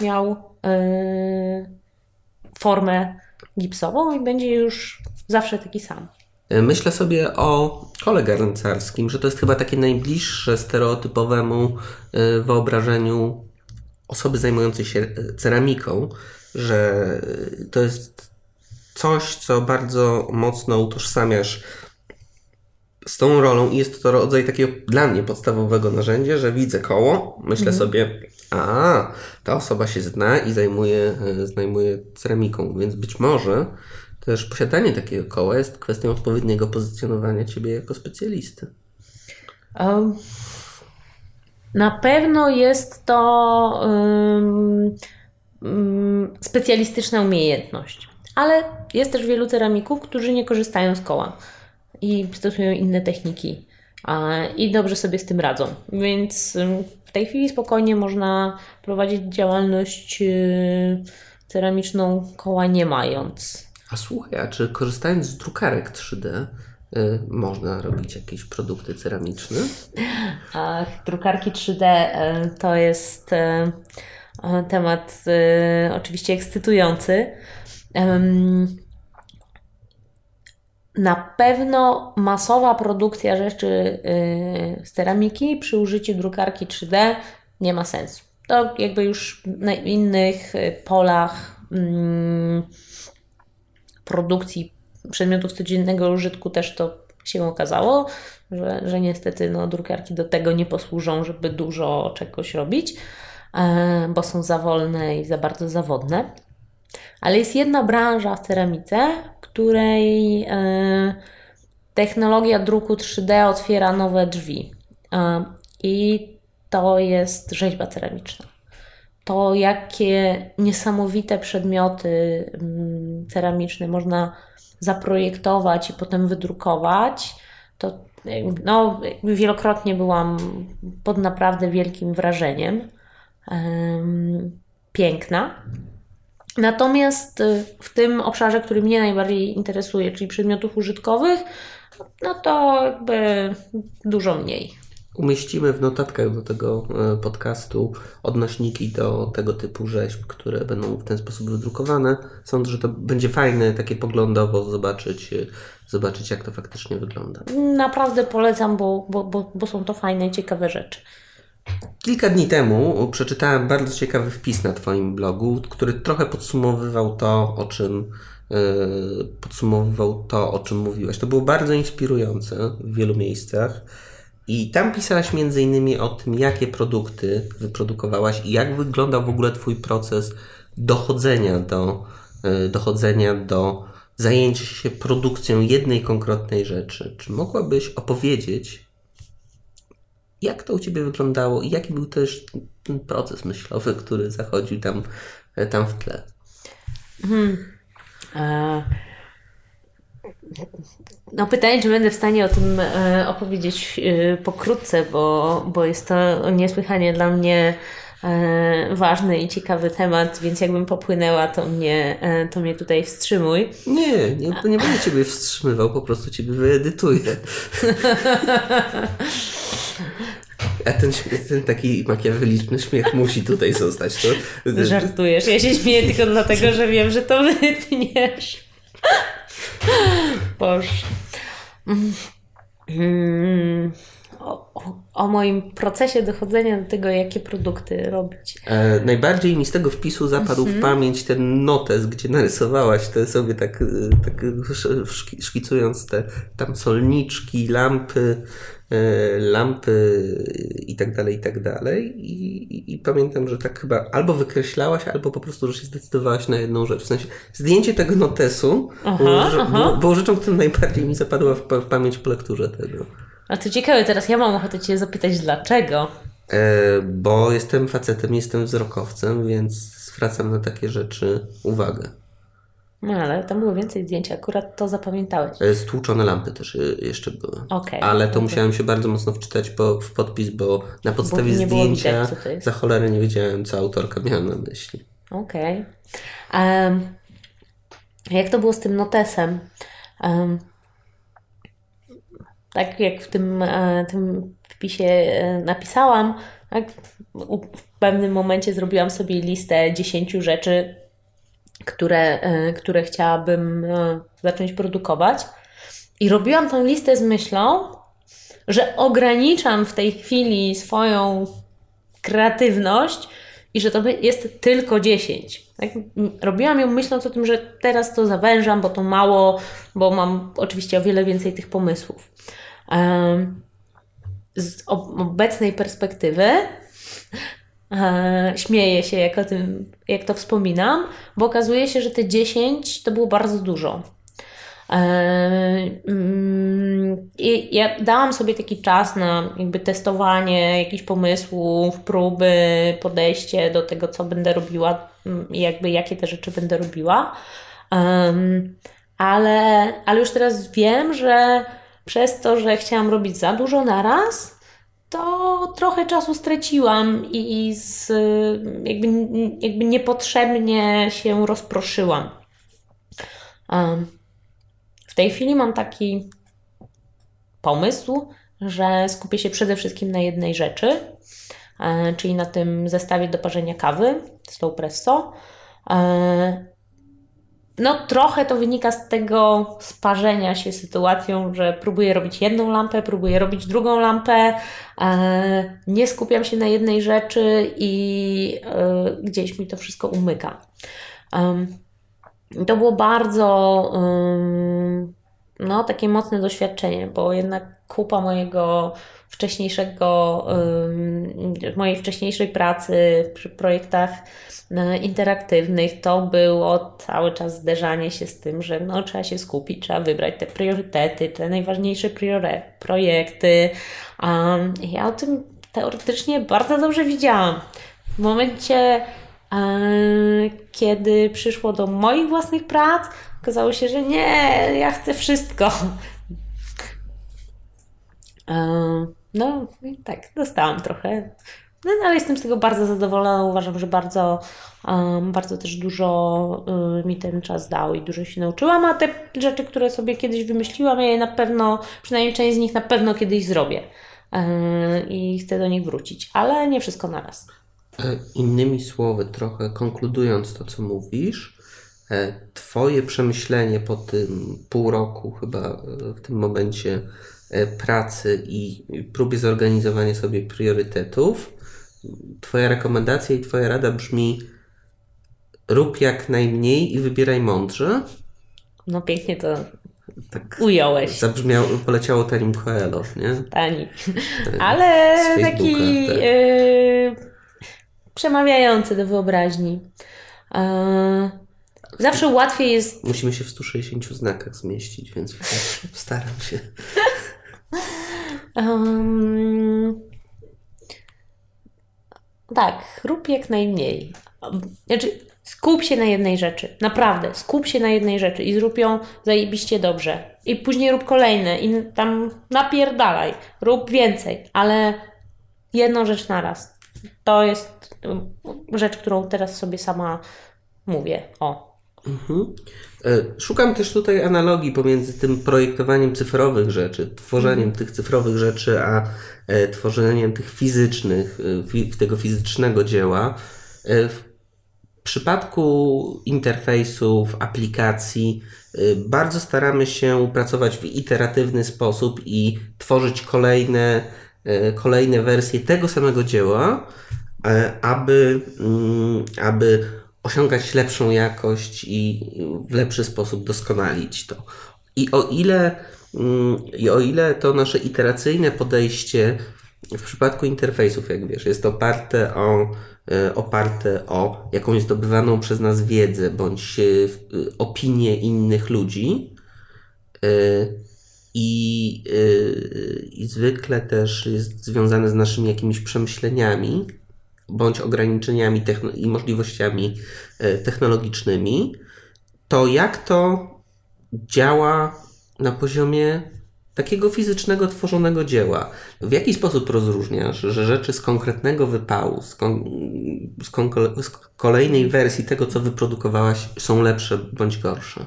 miał yy, formę gipsową i będzie już zawsze taki sam.
Myślę sobie o kole garncarskim, że to jest chyba takie najbliższe stereotypowemu y, wyobrażeniu osoby zajmującej się y, ceramiką, że to jest coś, co bardzo mocno utożsamiasz z tą rolą i jest to rodzaj takiego dla mnie podstawowego narzędzia, że widzę koło, myślę mhm. sobie, a ta osoba się zna i zajmuje, e, zajmuje ceramiką, więc być może też posiadanie takiego koła jest kwestią odpowiedniego pozycjonowania ciebie jako specjalisty. Um,
na pewno jest to um, um, specjalistyczna umiejętność, ale jest też wielu ceramików, którzy nie korzystają z koła i stosują inne techniki i dobrze sobie z tym radzą. Więc w tej chwili spokojnie można prowadzić działalność y, ceramiczną koła nie mając.
A słuchaj, a czy korzystając z drukarek 3D y, można robić jakieś produkty ceramiczne?
Ach, drukarki 3D y, to jest temat oczywiście ekscytujący. Na pewno masowa produkcja rzeczy z ceramiki przy użyciu drukarki 3D nie ma sensu. To jakby już na innych y, polach mm, produkcji przedmiotów codziennego użytku też to się okazało, że, że niestety no, drukarki do tego nie posłużą, żeby dużo czegoś robić, e, bo są za wolne i za bardzo zawodne. Ale jest jedna branża w ceramice, której e, technologia druku 3D otwiera nowe drzwi. E, I to jest rzeźba ceramiczna. To, jakie niesamowite przedmioty mm, ceramiczne można zaprojektować i potem wydrukować, to no, wielokrotnie byłam pod naprawdę wielkim wrażeniem. Piękna. Natomiast y, w tym obszarze, który mnie najbardziej interesuje, czyli przedmiotów użytkowych, no to jakby dużo mniej.
Umieścimy w notatkach do tego e, podcastu odnośniki do tego typu rzeźb, które będą w ten sposób wydrukowane. Sądzę, że to będzie fajne, takie poglądowo zobaczyć, e, zobaczyć jak to faktycznie wygląda.
Naprawdę polecam, bo, bo, bo, bo są to fajne ciekawe rzeczy.
Kilka dni temu przeczytałem bardzo ciekawy wpis na Twoim blogu, który trochę podsumowywał to, o czym yy, podsumowywał to, o czym mówiłaś. To było bardzo inspirujące w wielu miejscach. I tam pisałaś między innymi o tym, jakie produkty wyprodukowałaś i jak wyglądał w ogóle Twój proces dochodzenia do, yy, dochodzenia do zajęcie się produkcją jednej konkretnej rzeczy, czy mogłabyś opowiedzieć, jak to u Ciebie wyglądało i jaki był też ten proces myślowy, który zachodził tam, tam w tle?
Hmm. E, no pytanie, czy będę w stanie o tym e, opowiedzieć e, pokrótce, bo, bo jest to niesłychanie dla mnie e, ważny i ciekawy temat, więc jakbym popłynęła, to mnie, to mnie tutaj wstrzymuj.
Nie, nie, nie będę Ciebie wstrzymywał, po prostu Ciebie wyedytuję. A ten, ten taki makiaweliczny śmiech musi tutaj zostać. To...
Żartujesz. Ja się śmieję tylko dlatego, że wiem, że to wytniesz. Boże. Mm. O, o, moim procesie dochodzenia do tego, jakie produkty robić.
E, najbardziej mi z tego wpisu zapadł w mhm. pamięć ten notes, gdzie narysowałaś te sobie tak, tak szkicując te tam solniczki, lampy, E, lampy i tak dalej, i tak dalej. I, i, I, pamiętam, że tak chyba albo wykreślałaś, albo po prostu, że się zdecydowałaś na jedną rzecz. W sensie zdjęcie tego notesu aha, było, aha. było rzeczą, która najbardziej mi zapadła w, w, pamięć po lekturze tego.
A to ciekawe, teraz ja mam ochotę Cię zapytać, dlaczego?
E, bo jestem facetem, jestem wzrokowcem, więc zwracam na takie rzeczy uwagę.
No ale tam było więcej zdjęć, akurat to zapamiętałeś.
E, stłuczone lampy też e, jeszcze były. Okay, ale to musiałem się bardzo mocno wczytać po, w podpis, bo na podstawie bo zdjęcia widać, za cholerę nie wiedziałem, co autorka miała na myśli.
Okej. Okay. Um, jak to było z tym notesem? Um, tak jak w tym, e, tym wpisie napisałam, tak, w pewnym momencie zrobiłam sobie listę 10 rzeczy, które, e, które chciałabym e, zacząć produkować. I robiłam tą listę z myślą, że ograniczam w tej chwili swoją kreatywność i że to jest tylko 10. Tak? Robiłam ją myśląc o tym, że teraz to zawężam, bo to mało, bo mam oczywiście o wiele więcej tych pomysłów. Z obecnej perspektywy E, śmieję się, jak o tym, jak to wspominam, bo okazuje się, że te 10 to było bardzo dużo. E, mm, I ja dałam sobie taki czas na jakby testowanie jakichś pomysłów, próby, podejście do tego, co będę robiła mm, jakby jakie te rzeczy będę robiła. Ale, ale już teraz wiem, że przez to, że chciałam robić za dużo na raz, to trochę czasu straciłam i z, jakby, jakby niepotrzebnie się rozproszyłam. W tej chwili mam taki pomysł, że skupię się przede wszystkim na jednej rzeczy, e, czyli na tym zestawie do parzenia kawy, slow presso. E, no, trochę to wynika z tego sparzenia się sytuacją, że próbuję robić jedną lampę, próbuję robić drugą lampę, e, nie skupiam się na jednej rzeczy i gdzieś mi to wszystko umyka. To było bardzo no, takie mocne doświadczenie, bo jednak kupa mojego wcześniejszego, mojej wcześniejszej pracy przy projektach e, interaktywnych, to było cały czas zderzanie się z tym, że no, trzeba się skupić, trzeba wybrać te priorytety, te najważniejsze priore, projekty. Ja o tym teoretycznie bardzo dobrze widziałam. W momencie, kiedy przyszło do moich własnych prac, okazało się, że nie, ja chcę wszystko. No tak, dostałam trochę. No, ale jestem z tego bardzo zadowolona. Uważam, że bardzo, bardzo też dużo um, mi ten czas dał i dużo się nauczyłam, a te rzeczy, które sobie kiedyś wymyśliłam, ja je na pewno, przynajmniej część z nich na pewno kiedyś zrobię. Um, I chcę do nich wrócić, ale nie wszystko naraz.
E, innymi słowy, trochę konkludując to, co mówisz, e, Twoje przemyślenie po tym pół roku, chyba e, w tym momencie, E, pracy i próbie zorganizowania sobie priorytetów, Twoja rekomendacja i Twoja rada brzmi: rób jak najmniej i wybieraj mądrze.
No pięknie to tak ująłeś.
Zabrzmiało, poleciało Tanim Coelho, nie?
Tani. Ale taki tak. yy, przemawiający do wyobraźni. Yy, Zawsze łatwiej jest.
Musimy się w 160 znakach zmieścić, więc staram się.
Um, tak, rób jak najmniej. Znaczy, skup się na jednej rzeczy. Naprawdę, skup się na jednej rzeczy i zrób ją zajebiście dobrze. I później rób kolejne i tam napierdalaj. Rób więcej, ale jedną rzecz na raz. To jest rzecz, którą teraz sobie sama mówię. O.
Mhm. Szukam też tutaj analogii pomiędzy tym projektowaniem cyfrowych rzeczy, tworzeniem tych cyfrowych rzeczy, a e, tworzeniem tych fizycznych, e, tego fizycznego dzieła. W przypadku interfejsów, aplikacji, bardzo staramy się pracować w iteratywny sposób i tworzyć kolejne, kolejne wersje tego samego dzieła, aby, mm, aby osiągać lepszą jakość i w lepszy sposób doskonalić to. I o ile, mm, i o ile to nasze iteracyjne podejście w przypadku interfejsów, jak wiesz, jest oparte o, e, oparte o jakąś zdobywaną przez nas wiedzę bądź e, opinię innych ludzi, i, i zwykle też jest związane z naszymi jakimiś przemyśleniami, bądź ograniczeniami i możliwościami e, technologicznymi, to jak to działa na poziomie takiego fizycznego, tworzonego dzieła. W jaki sposób rozróżniasz, że rzeczy z konkretnego wypału, z, kon, z, kon, z kolejnej wersji tego, co wyprodukowałaś, są lepsze bądź gorsze?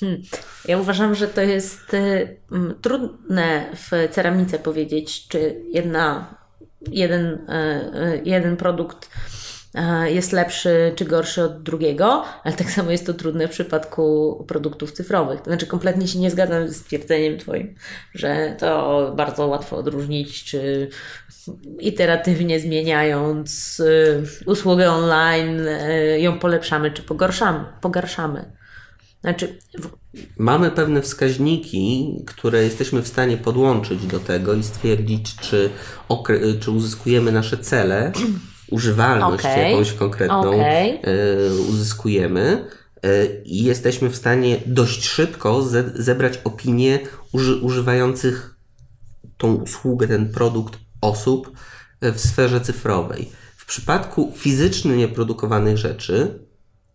Hmm. Ja uważam, że to jest y, trudne w ceramice powiedzieć, czy jedna jeden, e, e, jeden produkt e, jest lepszy czy gorszy od drugiego, ale tak samo jest to trudne w przypadku produktów cyfrowych. To znaczy, kompletnie się nie zgadzam z stwierdzeniem Twoim, że to bardzo łatwo odróżnić, czy iteratywnie zmieniając usługę online ją polepszamy, czy pogorszamy. pogarszamy. Znaczy,
Mamy pewne wskaźniki, które jesteśmy w stanie podłączyć do tego i stwierdzić, czy, czy uzyskujemy nasze cele, używalność okay. jakąś konkretną okay. y, uzyskujemy e, i jesteśmy w stanie dość szybko ze zebrać opinie uży używających tą usługę, ten produkt osób w sferze cyfrowej. W przypadku fizycznie nieprodukowanych rzeczy,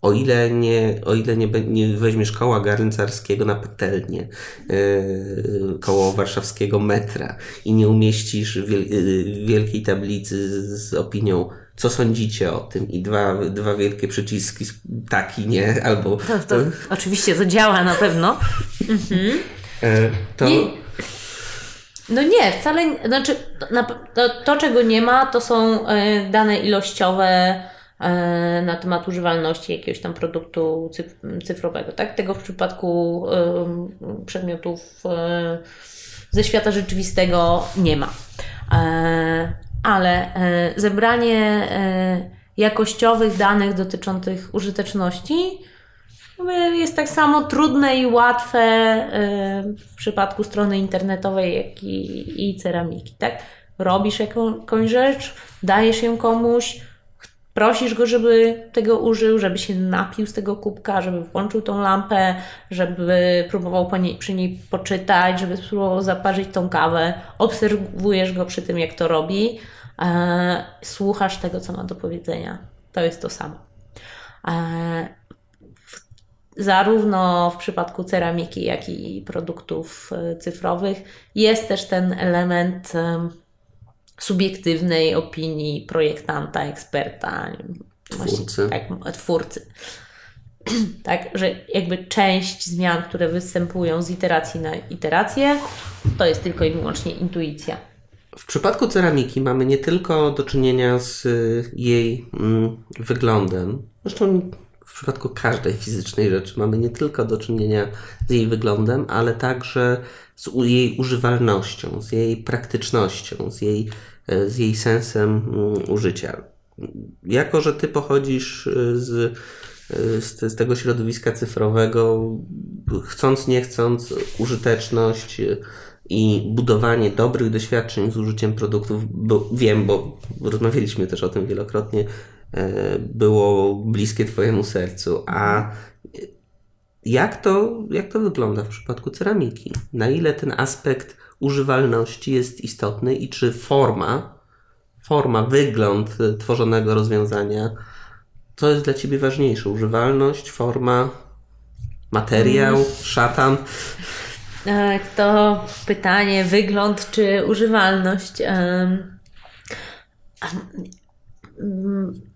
o ile nie, o ile nie, nie weźmiesz koła garncarskiego na petelnię, yy, koło warszawskiego metra i nie umieścisz wiel, yy, wielkiej tablicy z, z opinią co sądzicie o tym? I dwa, dwa wielkie przyciski, taki, nie? Albo.
To, to, oczywiście to działa na pewno. Mhm.
E, to.
Nie, no nie, wcale. Znaczy, to, to, czego nie ma, to są dane ilościowe na temat używalności jakiegoś tam produktu cyfrowego. Tak? Tego w przypadku przedmiotów e, ze świata rzeczywistego nie ma. E, ale zebranie jakościowych danych dotyczących użyteczności jest tak samo trudne i łatwe w przypadku strony internetowej, jak i, i ceramiki. Tak? Robisz jakąś rzecz, dajesz ją komuś, Prosisz go, żeby tego użył, żeby się napił z tego kubka, żeby włączył tą lampę, żeby próbował przy niej poczytać, żeby spróbował zaparzyć tą kawę. Obserwujesz go przy tym, jak to robi. E, słuchasz tego, co ma do powiedzenia. To jest to samo. E, zarówno w przypadku ceramiki, jak i produktów e, cyfrowych jest też ten element subiektywnej opinii projektanta, eksperta,
twórcy.
Tak, twórcy. tak, że jakby część zmian, które występują z iteracji na iterację, to jest tylko i wyłącznie intuicja.
W przypadku ceramiki mamy nie tylko do czynienia z y, jej mm, wyglądem, zresztą w przypadku każdej fizycznej rzeczy mamy nie tylko do czynienia z jej wyglądem, ale także z jej używalnością, z jej praktycznością, z jej, e, z jej sensem mm, użycia. Jako, że Ty pochodzisz e, z, e, z, z tego środowiska cyfrowego, chcąc, nie chcąc, użyteczność i budowanie dobrych doświadczeń z użyciem produktów, bo wiem, bo rozmawialiśmy też o tym wielokrotnie, było bliskie Twojemu sercu. A jak to, jak to wygląda w przypadku ceramiki? Na ile ten aspekt używalności jest istotny i czy forma, forma, wygląd tworzonego rozwiązania, co jest dla Ciebie ważniejsze? Używalność, forma, materiał, mm. szatan?
Tak, to pytanie, wygląd czy używalność.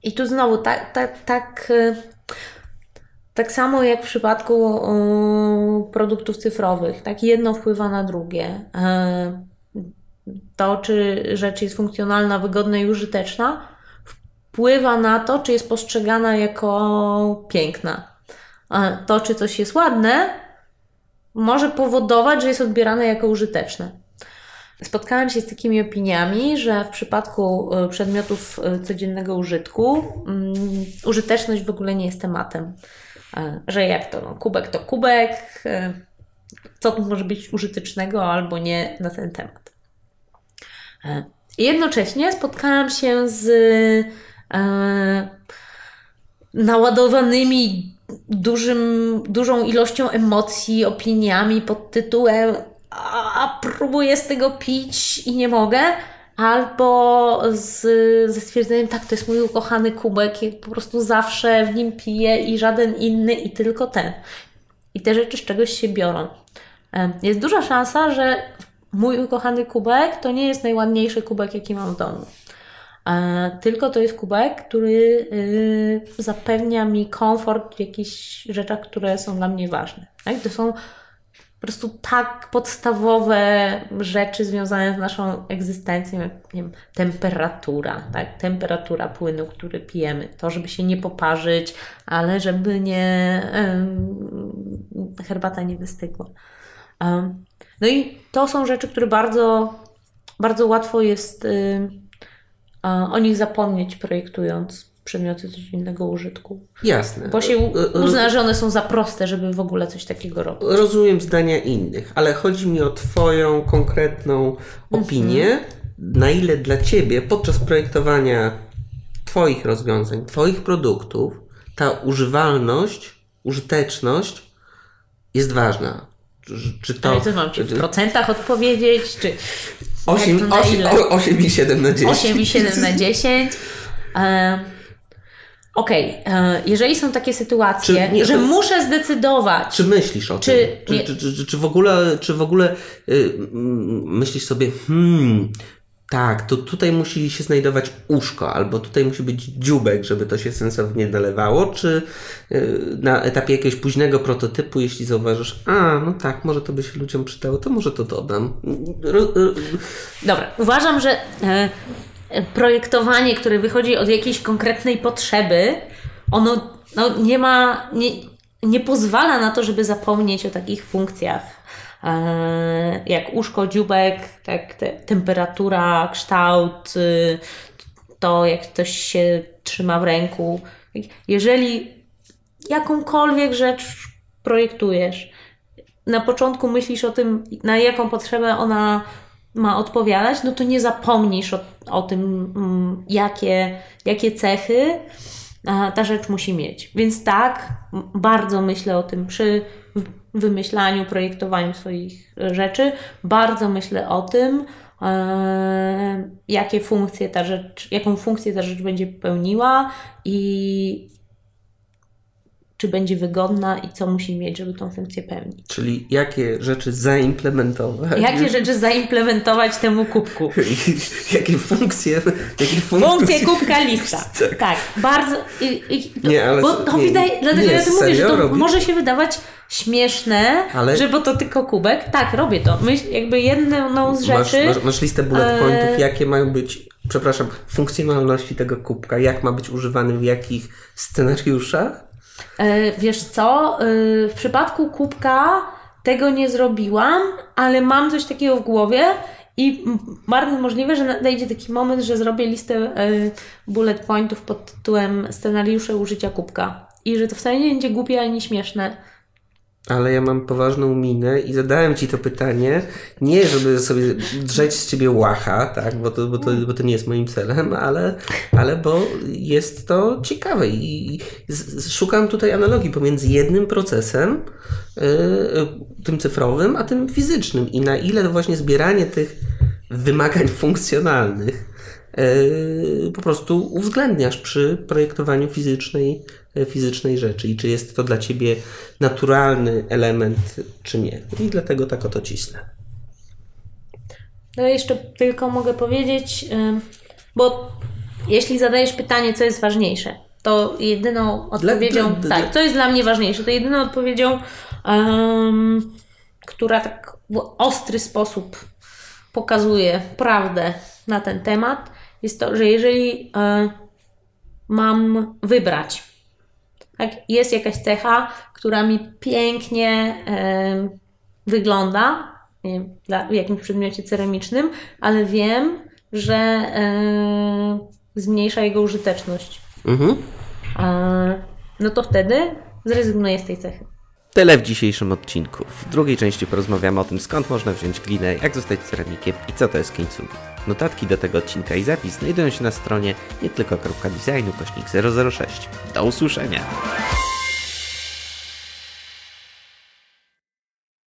I tu znowu tak, tak, tak, tak samo jak w przypadku produktów cyfrowych, tak jedno wpływa na drugie. E, to, czy rzecz jest funkcjonalna, wygodna i użyteczna, wpływa na to, czy jest postrzegana jako piękna. To, czy coś jest ładne, może powodować, że jest odbierane jako użyteczne. Spotkałam się z takimi opiniami, że w przypadku e, przedmiotów e, codziennego użytku um, użyteczność w ogóle nie jest tematem. Że jak to, no, kubek to kubek, co tu może być użytecznego albo nie na ten temat. Jednocześnie spotkałam się z e, naładowanymi dużym, dużą ilością emocji, opiniami pod tytułem a próbuję z tego pić i nie mogę, albo z, ze stwierdzeniem, tak, to jest mój ukochany kubek, po prostu zawsze w nim piję i żaden inny i tylko ten. I te rzeczy z czegoś się biorą. Jest duża szansa, że mój ukochany kubek to nie jest najładniejszy kubek, jaki mam w domu. Tylko to jest kubek, który y, zapewnia mi komfort w jakichś rzeczach, które są dla mnie ważne. Tak? To są po prostu tak podstawowe rzeczy związane z naszą egzystencją, jak nie wiem, temperatura, tak? temperatura płynu, który pijemy, to, żeby się nie poparzyć, ale żeby nie herbata nie wystygła. no i to są rzeczy, które bardzo, bardzo łatwo jest y, o nich zapomnieć projektując przedmioty codziennego użytku.
Jasne.
Bo się uzna, że one są za proste, żeby w ogóle coś takiego robić.
Rozumiem zdania innych, ale chodzi mi o Twoją konkretną opinię, mhm. na ile dla Ciebie podczas projektowania Twoich rozwiązań, Twoich produktów, ta używalność, użyteczność jest ważna.
Czy to. Ale co mam ci w procentach odpowiedzieć? Czy
8, 8, 8 i 7 na 10.
8 i 7 na 10. Okej, okay. E, jeżeli są takie sytuacje, nie, że to, muszę zdecydować.
Czy myślisz o czy, tym? Czy, czy, czy, czy, w ogóle, czy w ogóle yy, myślisz sobie, hmm, tak, to tutaj musi się znajdować uszko, albo tutaj musi być dziubek, żeby to się sensownie nalewało, czy yy, na etapie jakiegoś późnego prototypu, jeśli zauważysz, a, no tak, może to by się ludziom przydało, to może to dodam.
Dobra, uważam, że e, projektowanie, które wychodzi od jakiejś konkretnej potrzeby, ono no, nie ma, nie, nie pozwala na to, żeby zapomnieć o takich funkcjach e, jak uszko, dziubek, tak, te, temperatura, kształt, y, to jak ktoś się trzyma w ręku. Jeżeli jakąkolwiek rzecz projektujesz, na początku myślisz o tym, na jaką potrzebę ona ma odpowiadać, no to nie zapomnisz o, o tym, mm, jakie, jakie cechy ta rzecz musi mieć. Więc tak, bardzo myślę o tym przy wymyślaniu, projektowaniu swoich rzeczy. Bardzo myślę o tym, e, jakie funkcje ta rzecz, jaką funkcję ta rzecz będzie pełniła i czy będzie wygodna i co musi mieć, żeby tą funkcję pełnić.
Czyli jakie rzeczy zaimplementować?
Jakie rzeczy zaimplementować temu kubku?
jakie funkcje? Jakie
funkcje? Funkcje kubka lista. tak. tak. bardzo. I, i, nie, ale bo to nie, wydaje, dlatego nie, ja to mówię, że to może się wydawać śmieszne, ale... że bo to tylko kubek. Tak, robię to. Myśl, jakby jedną z rzeczy.
Masz, masz, masz listę bullet pointów, e... jakie mają być, przepraszam, funkcjonalności tego kubka, jak ma być używany w jakich scenariuszach?
E, wiesz co, e, w przypadku kubka tego nie zrobiłam, ale mam coś takiego w głowie i bardzo możliwe, że nadejdzie taki moment, że zrobię listę e, bullet pointów pod tytułem scenariusze użycia kubka. I że to wcale nie będzie głupie ani śmieszne.
Ale ja mam poważną minę i zadałem ci to pytanie, nie żeby sobie drzeć z ciebie łacha, tak, bo to, bo to, bo to nie jest moim celem, ale, ale bo jest to ciekawe i szukam tutaj analogii pomiędzy jednym procesem, yy, tym cyfrowym, a tym fizycznym. I na ile właśnie zbieranie tych wymagań funkcjonalnych yy, po prostu uwzględniasz przy projektowaniu fizycznej fizycznej rzeczy i czy jest to dla ciebie naturalny element, czy nie. I dlatego tak oto cisnę.
No jeszcze tylko mogę powiedzieć, bo jeśli zadajesz pytanie, co jest ważniejsze, to jedyną odpowiedzią, dla, dla, tak, co jest dla mnie ważniejsze, to jedyną odpowiedzią, um, która tak w ostry sposób pokazuje prawdę na ten temat, jest to, że jeżeli um, mam wybrać tak? Jest jakaś cecha, która mi pięknie wygląda wiem, dla, w jakimś przedmiocie ceramicznym, ale wiem, że zmniejsza jego użyteczność. Mhm. No to wtedy zrezygnuję z tej cechy.
Tyle w dzisiejszym odcinku. W drugiej części porozmawiamy o tym, skąd można wziąć glinę, jak zostać ceramikiem i co to jest kintsugi. Notatki do tego odcinka i zapis znajdują się na stronie nie tylko.designu kośnik 006. Do usłyszenia!